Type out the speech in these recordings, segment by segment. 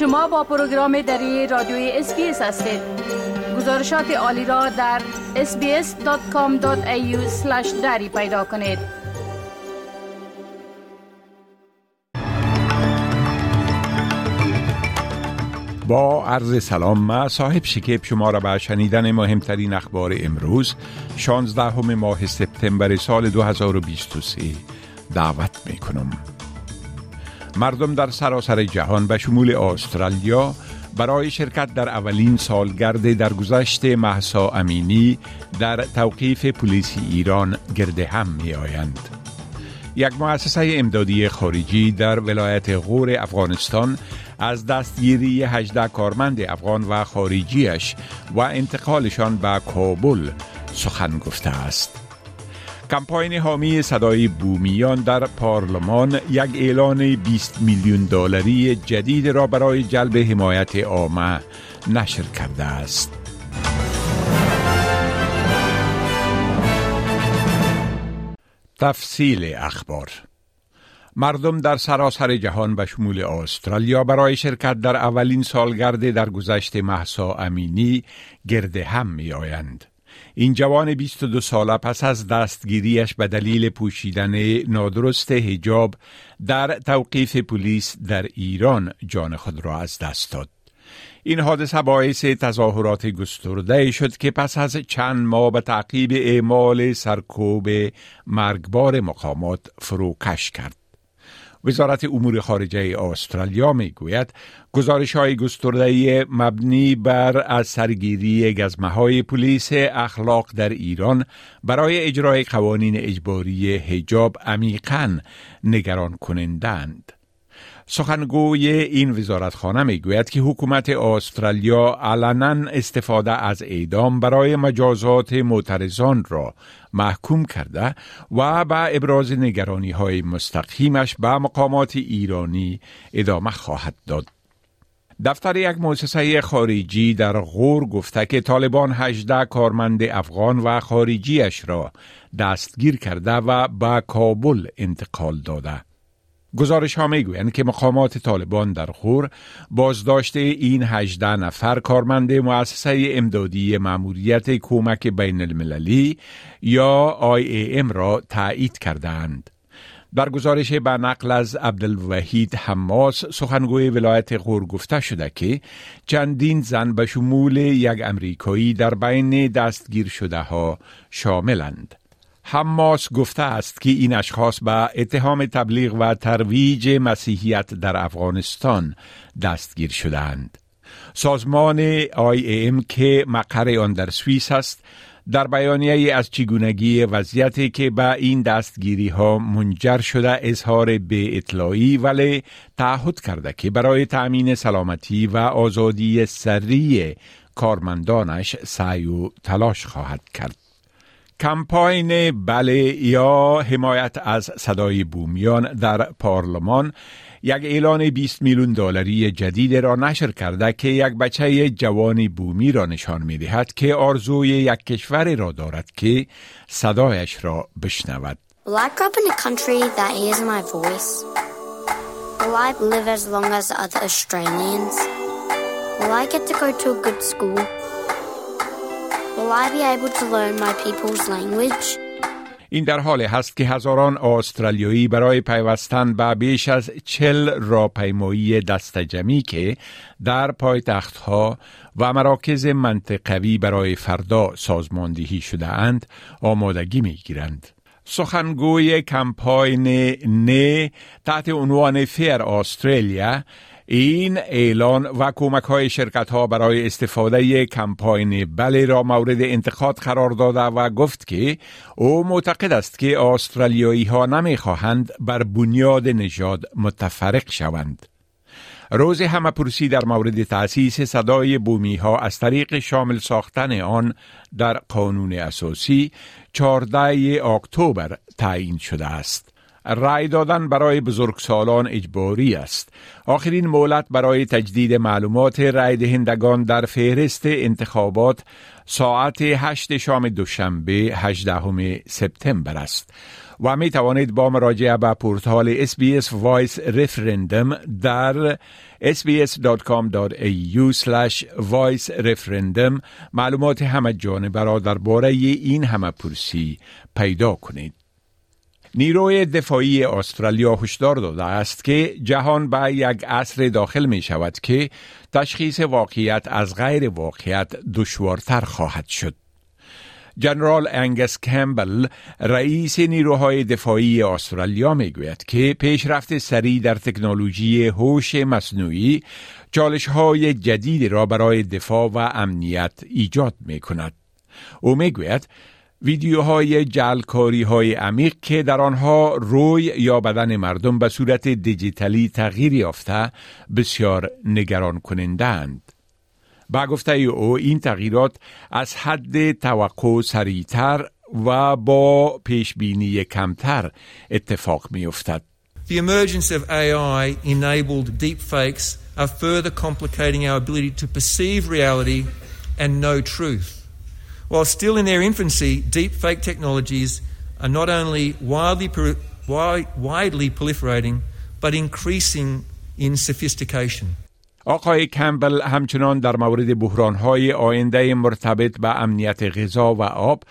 شما با پروگرام دری رادیوی SBS هستید گزارشات عالی را در sbs.com.au دری پیدا کنید با عرض سلام ما صاحب شکیب شما را به شنیدن مهمترین اخبار امروز 16 ماه سپتامبر سال 2023 دعوت می کنم. مردم در سراسر جهان به شمول استرالیا برای شرکت در اولین سالگرد در گذشت محسا امینی در توقیف پلیس ایران گرده هم می آیند. یک مؤسسه امدادی خارجی در ولایت غور افغانستان از دستگیری 18 کارمند افغان و خارجیش و انتقالشان به کابل سخن گفته است. کمپاین حامی صدای بومیان در پارلمان یک اعلان 20 میلیون دلاری جدید را برای جلب حمایت عامه نشر کرده است. تفصیل اخبار مردم در سراسر جهان به شمول استرالیا برای شرکت در اولین سالگرد در گذشت محسا امینی گرده هم می آیند. این جوان 22 ساله پس از دستگیریش به دلیل پوشیدن نادرست هجاب در توقیف پلیس در ایران جان خود را از دست داد. این حادثه باعث تظاهرات گسترده شد که پس از چند ماه به تعقیب اعمال سرکوب مرگبار مقامات فروکش کرد. وزارت امور خارجه استرالیا می گوید گزارش های گسترده مبنی بر از سرگیری گزمه های پلیس اخلاق در ایران برای اجرای قوانین اجباری هجاب عمیقا نگران کنندند. سخنگوی این وزارتخانه می گوید که حکومت استرالیا علنا استفاده از اعدام برای مجازات معترضان را محکوم کرده و به ابراز نگرانی های مستقیمش به مقامات ایرانی ادامه خواهد داد. دفتر یک مؤسسه خارجی در غور گفته که طالبان 18 کارمند افغان و خارجیش را دستگیر کرده و به کابل انتقال داده. گزارش ها می گویند که مقامات طالبان در خور بازداشت این 18 نفر کارمند مؤسسه امدادی ماموریت کمک بین المللی یا IAM را تایید کردند. در گزارش به نقل از عبدالوحید حماس سخنگوی ولایت غور گفته شده که چندین زن به شمول یک امریکایی در بین دستگیر شده ها شاملند. حماس گفته است که این اشخاص به اتهام تبلیغ و ترویج مسیحیت در افغانستان دستگیر شدند. سازمان ام که مقر آن در سوئیس است در بیانیه از چگونگی وضعیتی که به این دستگیری ها منجر شده اظهار به اطلاعی ولی تعهد کرده که برای تأمین سلامتی و آزادی سری کارمندانش سعی و تلاش خواهد کرد. کمپاین بله یا حمایت از صدای بومیان در پارلمان یک اعلان 20 میلیون دلاری جدید را نشر کرده که یک بچه جوان بومی را نشان می دهد که آرزوی یک کشور را دارد که صدایش را بشنود. Australians? Will I get to go to a good school? Will I be able to learn my people's language? این در حال هست که هزاران استرالیایی برای پیوستن به بیش از چل راهپیمایی دستجمی که در پایتختها و مراکز منطقوی برای فردا سازماندهی شده اند آمادگی می گیرند. سخنگوی کمپاین نه تحت عنوان فیر استرالیا این اعلان و کمک های شرکت ها برای استفاده کمپاین بله را مورد انتقاد قرار داده و گفت که او معتقد است که استرالیایی ها نمی خواهند بر بنیاد نژاد متفرق شوند. روز همه پرسی در مورد تأسیس صدای بومی ها از طریق شامل ساختن آن در قانون اساسی 14 اکتبر تعیین شده است. رای دادن برای بزرگسالان اجباری است. آخرین مولت برای تجدید معلومات رای دهندگان در فهرست انتخابات ساعت هشت شام دوشنبه 18 سپتامبر است و می توانید با مراجعه به پورتال SBS Voice Referendum در sbs.com.au voice referendum معلومات همه جانبه را درباره این همه پرسی پیدا کنید. نیروی دفاعی استرالیا هشدار داده است که جهان به یک عصر داخل می شود که تشخیص واقعیت از غیر واقعیت دشوارتر خواهد شد. جنرال انگس کمبل رئیس نیروهای دفاعی استرالیا می گوید که پیشرفت سریع در تکنولوژی هوش مصنوعی چالش های جدیدی را برای دفاع و امنیت ایجاد می کند. او می گوید ویدیوهای جلکاری های عمیق که در آنها روی یا بدن مردم به صورت دیجیتالی تغییر یافته بسیار نگران کنندند. با گفته او این تغییرات از حد توقع سریعتر و با پیشبینی کمتر اتفاق می افتد. The emergence of AI enabled deepfakes are further complicating our ability to perceive reality and know truth. While still in their infancy, deepfake technologies are not only widely, widely proliferating, but increasing in sophistication. آقای کمبل همچنان در مورد بحرانهای آینده مرتبط به امنیت غذا و آب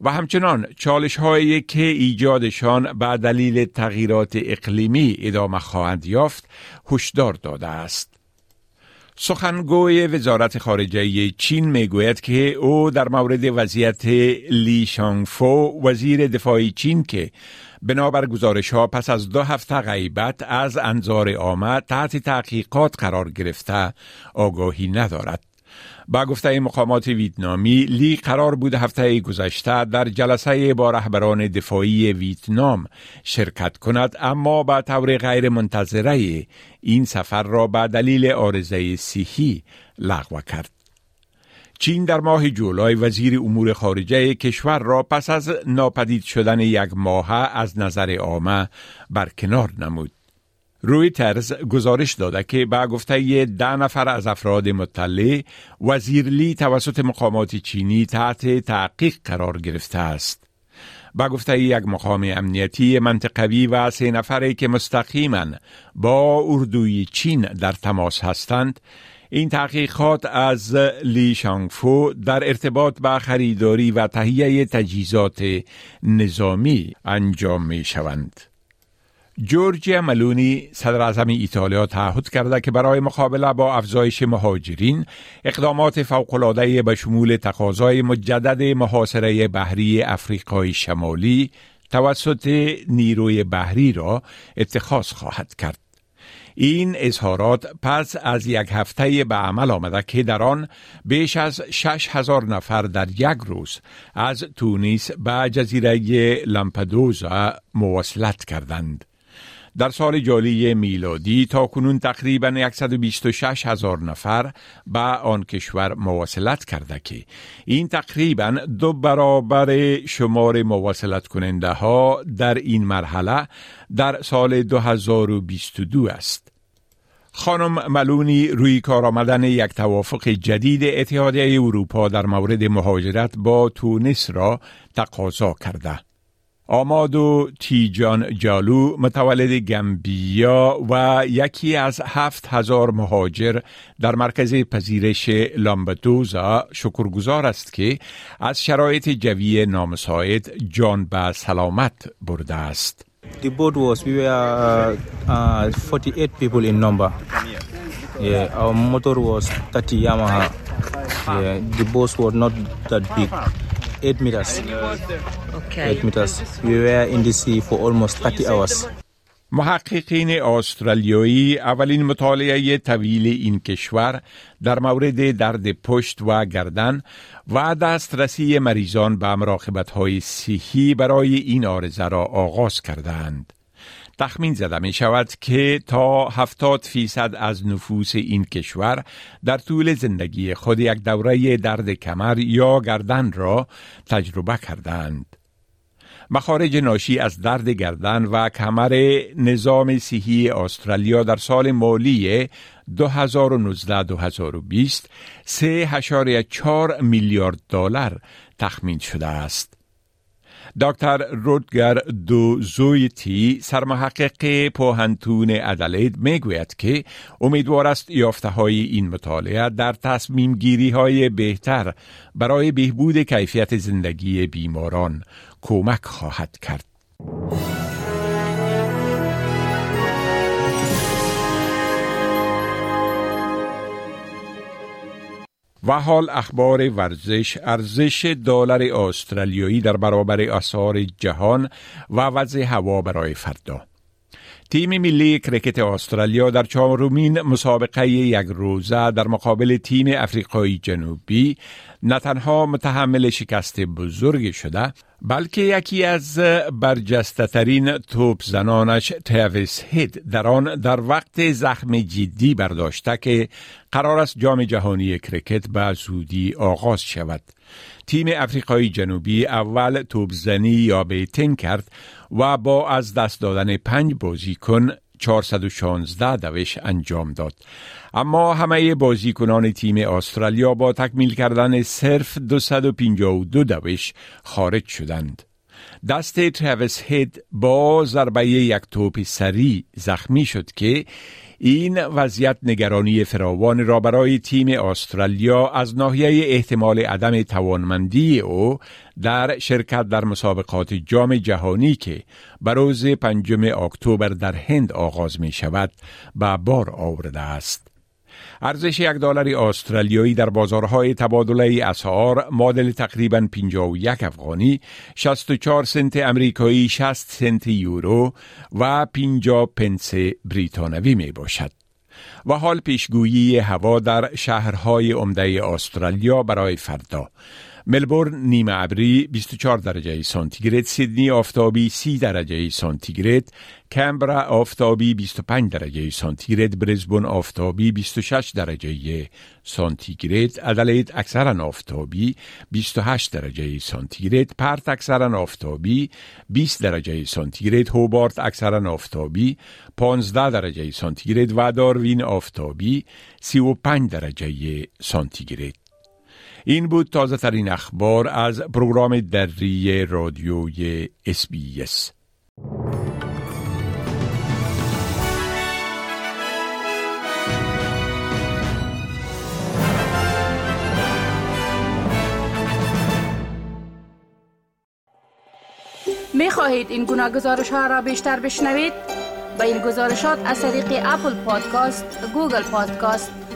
و همچنان چالش هایی که ایجادشان به دلیل تغییرات اقلیمی ادامه خواهند یافت هشدار داده است. سخنگوی وزارت خارجه چین می‌گوید که او در مورد وضعیت لی شانگفو وزیر دفاع چین که بنابر گزارش ها پس از دو هفته غیبت از انظار آمد تحت تحقیقات قرار گرفته آگاهی ندارد. با گفته مقامات ویتنامی لی قرار بود هفته گذشته در جلسه با رهبران دفاعی ویتنام شرکت کند اما با طور غیر منتظره این سفر را به دلیل آرزه سیحی لغو کرد. چین در ماه جولای وزیر امور خارجه کشور را پس از ناپدید شدن یک ماه از نظر عامه برکنار نمود. رویترز گزارش داده که به گفته ده نفر از افراد مطلع وزیرلی توسط مقامات چینی تحت تحقیق قرار گرفته است. با گفته یک مقام امنیتی منطقوی و سه نفری که مستقیما با اردوی چین در تماس هستند این تحقیقات از لی شانگفو در ارتباط با خریداری و تهیه تجهیزات نظامی انجام می شوند. جورجیا ملونی صدر اعظم ایتالیا تعهد کرده که برای مقابله با افزایش مهاجرین اقدامات فوقالعاده به شمول تقاضای مجدد محاصره بحری افریقای شمالی توسط نیروی بحری را اتخاذ خواهد کرد. این اظهارات پس از یک هفته به عمل آمده که در آن بیش از شش هزار نفر در یک روز از تونیس به جزیره لامپدوزا مواصلت کردند. در سال جالی میلادی تا کنون تقریبا 126 هزار نفر به آن کشور مواصلت کرده که این تقریبا دو برابر شمار مواصلت کننده ها در این مرحله در سال 2022 است. خانم ملونی روی کار آمدن یک توافق جدید اتحادیه اروپا در مورد مهاجرت با تونس را تقاضا کرده. آمادو تیجان جالو متولد گمبیا و یکی از هفت هزار مهاجر در مرکز پذیرش لامبدوزا شکرگزار است که از شرایط جوی نامساعد جان به سلامت برده است. The boat was, we were uh, uh, 48 people in number. Yeah, our motor was 30 Yamaha. Yeah, the boats were not that big. 8 meters. Okay. 8 meters. We were in the sea for almost 30 hours. محققین استرالیایی اولین مطالعه طویل این کشور در مورد درد پشت و گردن و دسترسی مریضان به مراقبت های صحی برای این آرزه را آغاز کردند. تخمین زده می شود که تا هفتاد فیصد از نفوس این کشور در طول زندگی خود یک دوره درد کمر یا گردن را تجربه کردند. مخارج ناشی از درد گردن و کمر نظام صحی استرالیا در سال مالی 2019-2020 3.4 میلیارد دلار تخمین شده است. دکتر رودگر دو زویتی سرمحقق پوهنتون ادلید می‌گوید که امیدوار است یافته های این مطالعه در تصمیم گیری های بهتر برای بهبود کیفیت زندگی بیماران کمک خواهد کرد. و حال اخبار ورزش ارزش دلار استرالیایی در برابر اسعار جهان و وضع هوا برای فردا. تیم ملی کرکت استرالیا در چهارمین مسابقه یک روزه در مقابل تیم افریقای جنوبی نه تنها متحمل شکست بزرگ شده بلکه یکی از برجسته ترین توپ زنانش تیویس هید در آن در وقت زخم جدی برداشته که قرار است جام جهانی کرکت به زودی آغاز شود. تیم افریقای جنوبی اول توپزنی یا بیتین کرد و با از دست دادن پنج بازیکن 416 دوش انجام داد. اما همه بازیکنان تیم استرالیا با تکمیل کردن صرف 252 دوش خارج شدند. دست ترویس هید با ضربه یک توپ سری زخمی شد که این وضعیت نگرانی فراوان را برای تیم استرالیا از ناحیه احتمال عدم توانمندی او در شرکت در مسابقات جام جهانی که بر روز پنجم اکتبر در هند آغاز می شود به بار آورده است. ارزش یک دلار استرالیایی در بازارهای تبادله اسعار معادل تقریبا 51 افغانی 64 سنت امریکایی 60 سنت یورو و 50 پنس بریتانوی می باشد. و حال پیشگویی هوا در شهرهای عمده استرالیا برای فردا. ملبورن نیمه ابری 24 درجه سانتیگراد سیدنی آفتابی 30 درجه سانتیگراد کمبرا آفتابی 25 درجه سانتیگراد برزبون آفتابی 26 درجه سانتیگراد ادلید اکثرا آفتابی 28 درجه سانتیگراد پرت اکثرا آفتابی 20 درجه سانتیگراد هوبارت اکثرا آفتابی 15 درجه سانتیگراد و داروین آفتابی 35 درجه سانتیگراد. این بود تازه ترین اخبار از پروگرام دری رادیوی اس می خواهید این گونه گزارش ها را بیشتر بشنوید؟ با این گزارشات از طریق Apple Podcast، Google Podcast،